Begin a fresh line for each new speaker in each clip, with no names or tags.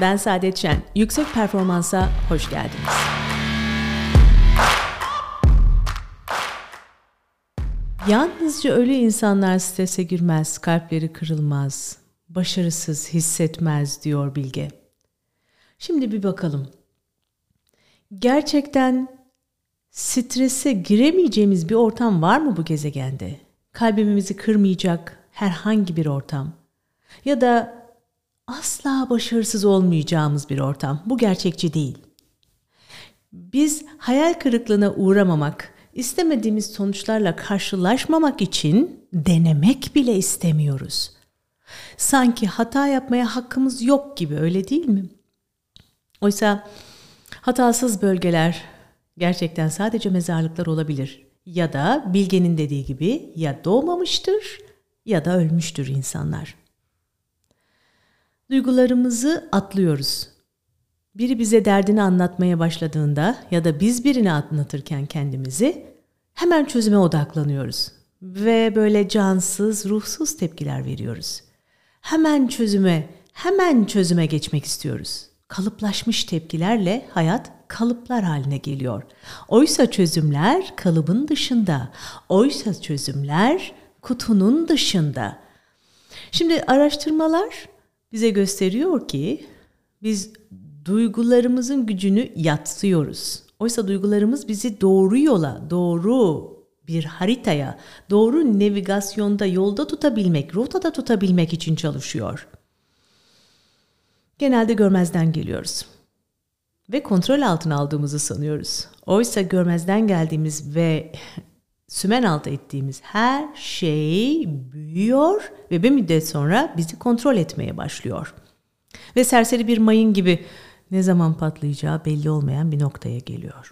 Ben Saadet Şen. Yüksek performansa hoş geldiniz. Yalnızca ölü insanlar strese girmez, kalpleri kırılmaz, başarısız hissetmez diyor Bilge. Şimdi bir bakalım. Gerçekten strese giremeyeceğimiz bir ortam var mı bu gezegende? Kalbimizi kırmayacak herhangi bir ortam. Ya da asla başarısız olmayacağımız bir ortam. Bu gerçekçi değil. Biz hayal kırıklığına uğramamak, istemediğimiz sonuçlarla karşılaşmamak için denemek bile istemiyoruz. Sanki hata yapmaya hakkımız yok gibi öyle değil mi? Oysa hatasız bölgeler gerçekten sadece mezarlıklar olabilir. Ya da Bilge'nin dediği gibi ya doğmamıştır ya da ölmüştür insanlar. Duygularımızı atlıyoruz. Biri bize derdini anlatmaya başladığında ya da biz birine anlatırken kendimizi hemen çözüme odaklanıyoruz ve böyle cansız, ruhsuz tepkiler veriyoruz. Hemen çözüme, hemen çözüme geçmek istiyoruz. Kalıplaşmış tepkilerle hayat kalıplar haline geliyor. Oysa çözümler kalıbın dışında. Oysa çözümler kutunun dışında. Şimdi araştırmalar bize gösteriyor ki biz duygularımızın gücünü yatsıyoruz. Oysa duygularımız bizi doğru yola, doğru bir haritaya, doğru navigasyonda yolda tutabilmek, rotada tutabilmek için çalışıyor. Genelde görmezden geliyoruz ve kontrol altına aldığımızı sanıyoruz. Oysa görmezden geldiğimiz ve sümen altı ettiğimiz her şey büyüyor ve bir müddet sonra bizi kontrol etmeye başlıyor. Ve serseri bir mayın gibi ne zaman patlayacağı belli olmayan bir noktaya geliyor.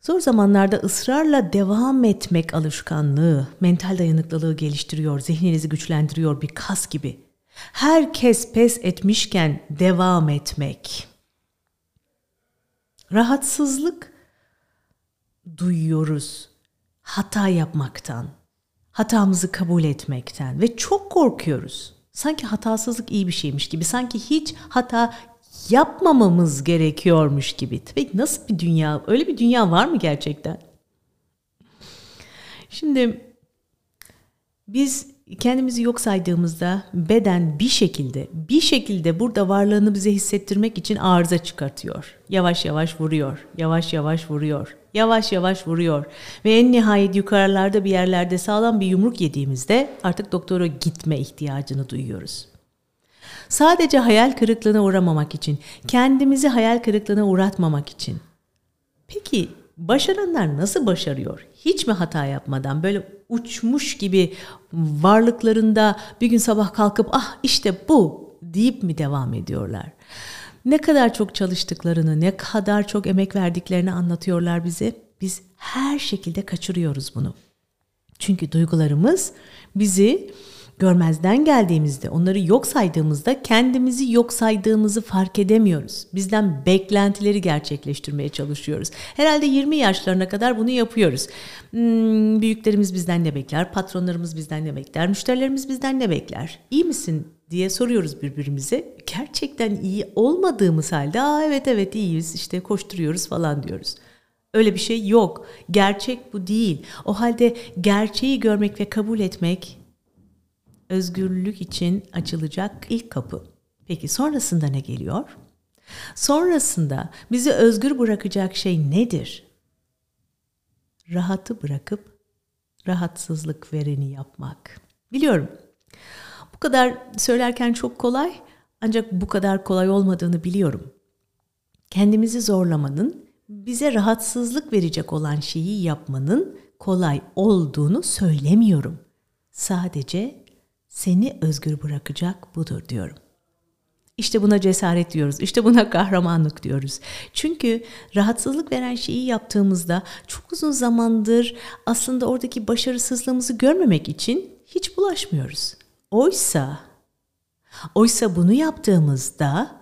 Zor zamanlarda ısrarla devam etmek alışkanlığı, mental dayanıklılığı geliştiriyor, zihninizi güçlendiriyor bir kas gibi. Herkes pes etmişken devam etmek. Rahatsızlık duyuyoruz hata yapmaktan, hatamızı kabul etmekten ve çok korkuyoruz. Sanki hatasızlık iyi bir şeymiş gibi, sanki hiç hata yapmamamız gerekiyormuş gibi. Tabii nasıl bir dünya, öyle bir dünya var mı gerçekten? Şimdi biz kendimizi yok saydığımızda beden bir şekilde, bir şekilde burada varlığını bize hissettirmek için arıza çıkartıyor. Yavaş yavaş vuruyor, yavaş yavaş vuruyor, yavaş yavaş vuruyor. Ve en nihayet yukarılarda bir yerlerde sağlam bir yumruk yediğimizde artık doktora gitme ihtiyacını duyuyoruz. Sadece hayal kırıklığına uğramamak için, kendimizi hayal kırıklığına uğratmamak için. Peki başaranlar nasıl başarıyor? Hiç mi hata yapmadan böyle uçmuş gibi varlıklarında bir gün sabah kalkıp ah işte bu deyip mi devam ediyorlar? Ne kadar çok çalıştıklarını, ne kadar çok emek verdiklerini anlatıyorlar bize. Biz her şekilde kaçırıyoruz bunu. Çünkü duygularımız bizi görmezden geldiğimizde, onları yok saydığımızda kendimizi yok saydığımızı fark edemiyoruz. Bizden beklentileri gerçekleştirmeye çalışıyoruz. Herhalde 20 yaşlarına kadar bunu yapıyoruz. Hmm, büyüklerimiz bizden ne bekler, patronlarımız bizden ne bekler, müşterilerimiz bizden ne bekler? İyi misin diye soruyoruz birbirimize. Gerçekten iyi olmadığımız halde, aa evet evet iyiyiz işte koşturuyoruz falan diyoruz. Öyle bir şey yok. Gerçek bu değil. O halde gerçeği görmek ve kabul etmek özgürlük için açılacak ilk kapı. Peki sonrasında ne geliyor? Sonrasında bizi özgür bırakacak şey nedir? Rahatı bırakıp rahatsızlık vereni yapmak. Biliyorum. Bu kadar söylerken çok kolay ancak bu kadar kolay olmadığını biliyorum. Kendimizi zorlamanın, bize rahatsızlık verecek olan şeyi yapmanın kolay olduğunu söylemiyorum. Sadece seni özgür bırakacak budur diyorum. İşte buna cesaret diyoruz. İşte buna kahramanlık diyoruz. Çünkü rahatsızlık veren şeyi yaptığımızda çok uzun zamandır aslında oradaki başarısızlığımızı görmemek için hiç bulaşmıyoruz. Oysa oysa bunu yaptığımızda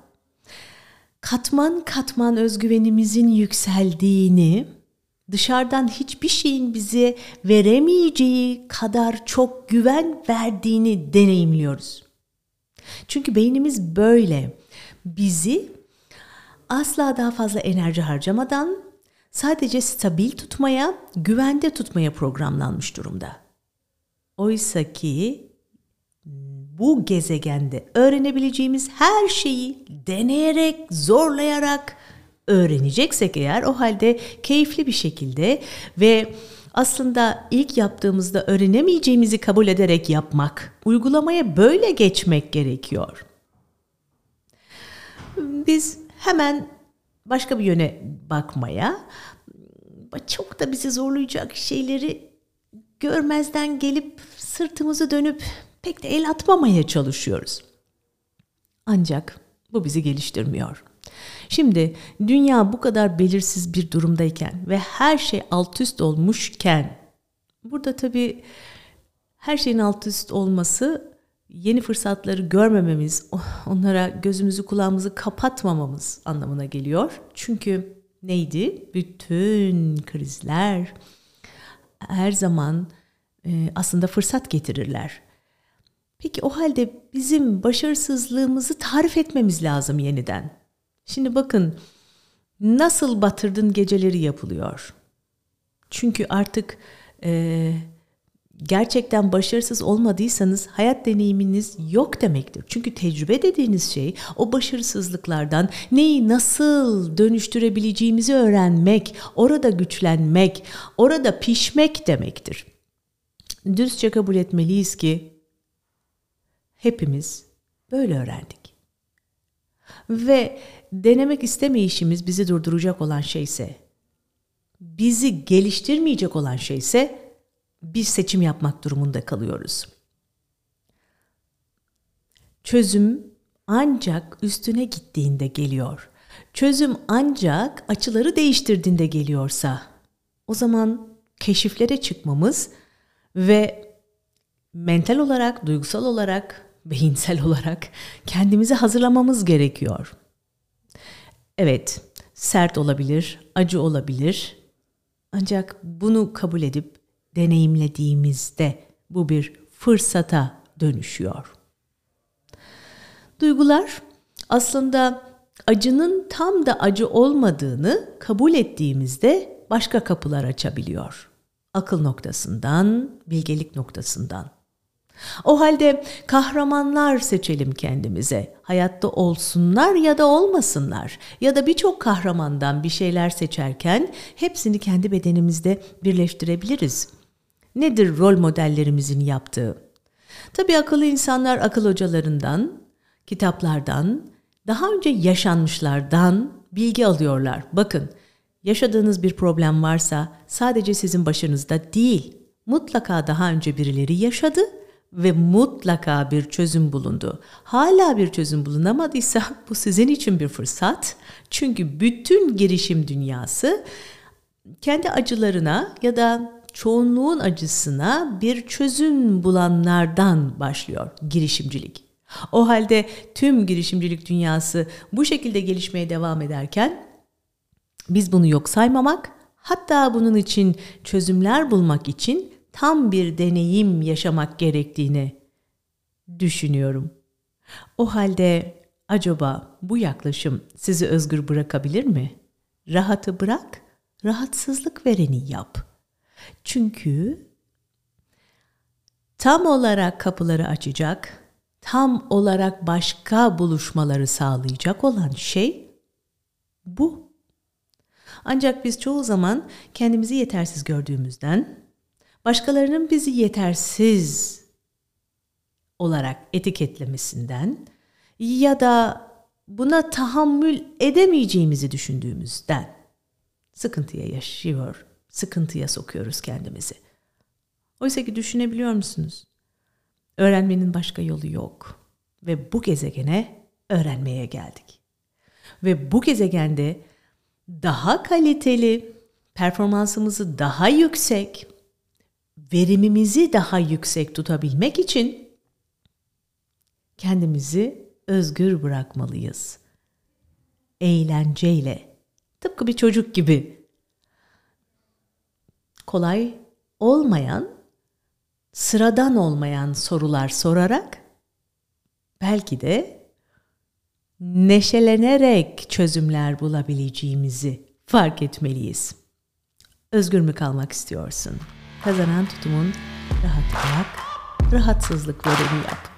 katman katman özgüvenimizin yükseldiğini dışarıdan hiçbir şeyin bize veremeyeceği kadar çok güven verdiğini deneyimliyoruz. Çünkü beynimiz böyle. Bizi asla daha fazla enerji harcamadan sadece stabil tutmaya, güvende tutmaya programlanmış durumda. Oysa ki bu gezegende öğrenebileceğimiz her şeyi deneyerek, zorlayarak öğreneceksek eğer o halde keyifli bir şekilde ve aslında ilk yaptığımızda öğrenemeyeceğimizi kabul ederek yapmak, uygulamaya böyle geçmek gerekiyor. Biz hemen başka bir yöne bakmaya, çok da bizi zorlayacak şeyleri görmezden gelip sırtımızı dönüp pek de el atmamaya çalışıyoruz. Ancak bu bizi geliştirmiyor. Şimdi dünya bu kadar belirsiz bir durumdayken ve her şey alt üst olmuşken burada tabii her şeyin alt üst olması yeni fırsatları görmememiz, onlara gözümüzü kulağımızı kapatmamamız anlamına geliyor. Çünkü neydi? Bütün krizler her zaman e, aslında fırsat getirirler. Peki o halde bizim başarısızlığımızı tarif etmemiz lazım yeniden. Şimdi bakın nasıl batırdın geceleri yapılıyor. Çünkü artık e, gerçekten başarısız olmadıysanız hayat deneyiminiz yok demektir. Çünkü tecrübe dediğiniz şey o başarısızlıklardan neyi nasıl dönüştürebileceğimizi öğrenmek, orada güçlenmek, orada pişmek demektir. Dürüstçe kabul etmeliyiz ki hepimiz böyle öğrendik. Ve denemek istemeyişimiz bizi durduracak olan şeyse, bizi geliştirmeyecek olan şeyse bir seçim yapmak durumunda kalıyoruz. Çözüm ancak üstüne gittiğinde geliyor. Çözüm ancak açıları değiştirdiğinde geliyorsa o zaman keşiflere çıkmamız ve mental olarak, duygusal olarak, beyinsel olarak kendimizi hazırlamamız gerekiyor. Evet, sert olabilir, acı olabilir. Ancak bunu kabul edip deneyimlediğimizde bu bir fırsata dönüşüyor. Duygular aslında acının tam da acı olmadığını kabul ettiğimizde başka kapılar açabiliyor. Akıl noktasından, bilgelik noktasından. O halde kahramanlar seçelim kendimize. Hayatta olsunlar ya da olmasınlar. Ya da birçok kahramandan bir şeyler seçerken hepsini kendi bedenimizde birleştirebiliriz. Nedir rol modellerimizin yaptığı? Tabii akıllı insanlar akıl hocalarından, kitaplardan, daha önce yaşanmışlardan bilgi alıyorlar. Bakın, yaşadığınız bir problem varsa sadece sizin başınızda değil, mutlaka daha önce birileri yaşadı ve mutlaka bir çözüm bulundu. Hala bir çözüm bulunamadıysa bu sizin için bir fırsat. Çünkü bütün girişim dünyası kendi acılarına ya da çoğunluğun acısına bir çözüm bulanlardan başlıyor girişimcilik. O halde tüm girişimcilik dünyası bu şekilde gelişmeye devam ederken biz bunu yok saymamak, hatta bunun için çözümler bulmak için tam bir deneyim yaşamak gerektiğini düşünüyorum. O halde acaba bu yaklaşım sizi özgür bırakabilir mi? Rahatı bırak, rahatsızlık vereni yap. Çünkü tam olarak kapıları açacak, tam olarak başka buluşmaları sağlayacak olan şey bu. Ancak biz çoğu zaman kendimizi yetersiz gördüğümüzden başkalarının bizi yetersiz olarak etiketlemesinden ya da buna tahammül edemeyeceğimizi düşündüğümüzden sıkıntıya yaşıyor, sıkıntıya sokuyoruz kendimizi. Oysa ki düşünebiliyor musunuz? Öğrenmenin başka yolu yok ve bu gezegene öğrenmeye geldik. Ve bu gezegende daha kaliteli, performansımızı daha yüksek, verimimizi daha yüksek tutabilmek için kendimizi özgür bırakmalıyız. Eğlenceyle, tıpkı bir çocuk gibi. Kolay olmayan, sıradan olmayan sorular sorarak belki de neşelenerek çözümler bulabileceğimizi fark etmeliyiz. Özgür mü kalmak istiyorsun? Kazanan tutumun rahat bırak, rahatsızlık vereni yap.